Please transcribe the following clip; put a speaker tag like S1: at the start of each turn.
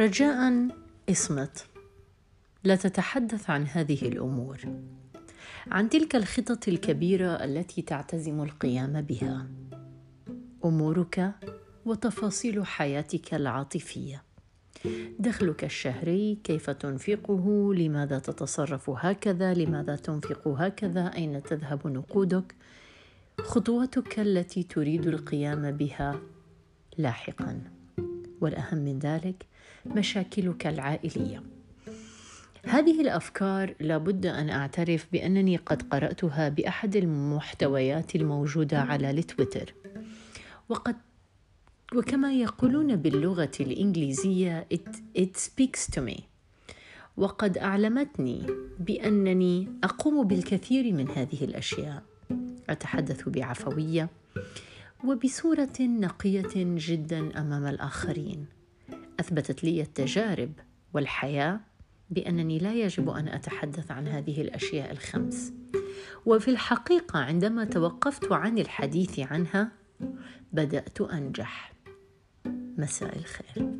S1: رجاء اصمت لا تتحدث عن هذه الأمور. عن تلك الخطط الكبيرة التي تعتزم القيام بها. أمورك وتفاصيل حياتك العاطفية. دخلك الشهري كيف تنفقه؟ لماذا تتصرف هكذا؟ لماذا تنفق هكذا؟ أين تذهب نقودك؟ خطوتك التي تريد القيام بها لاحقا. والأهم من ذلك مشاكلك العائلية. هذه الأفكار لابد أن أعترف بأنني قد قرأتها بأحد المحتويات الموجودة على التويتر. وقد وكما يقولون باللغة الإنجليزية it, it speaks to me. وقد أعلمتني بأنني أقوم بالكثير من هذه الأشياء. أتحدث بعفوية. وبصورة نقية جدا أمام الآخرين. أثبتت لي التجارب والحياة بأنني لا يجب أن أتحدث عن هذه الأشياء الخمس. وفي الحقيقة عندما توقفت عن الحديث عنها بدأت أنجح. مساء الخير.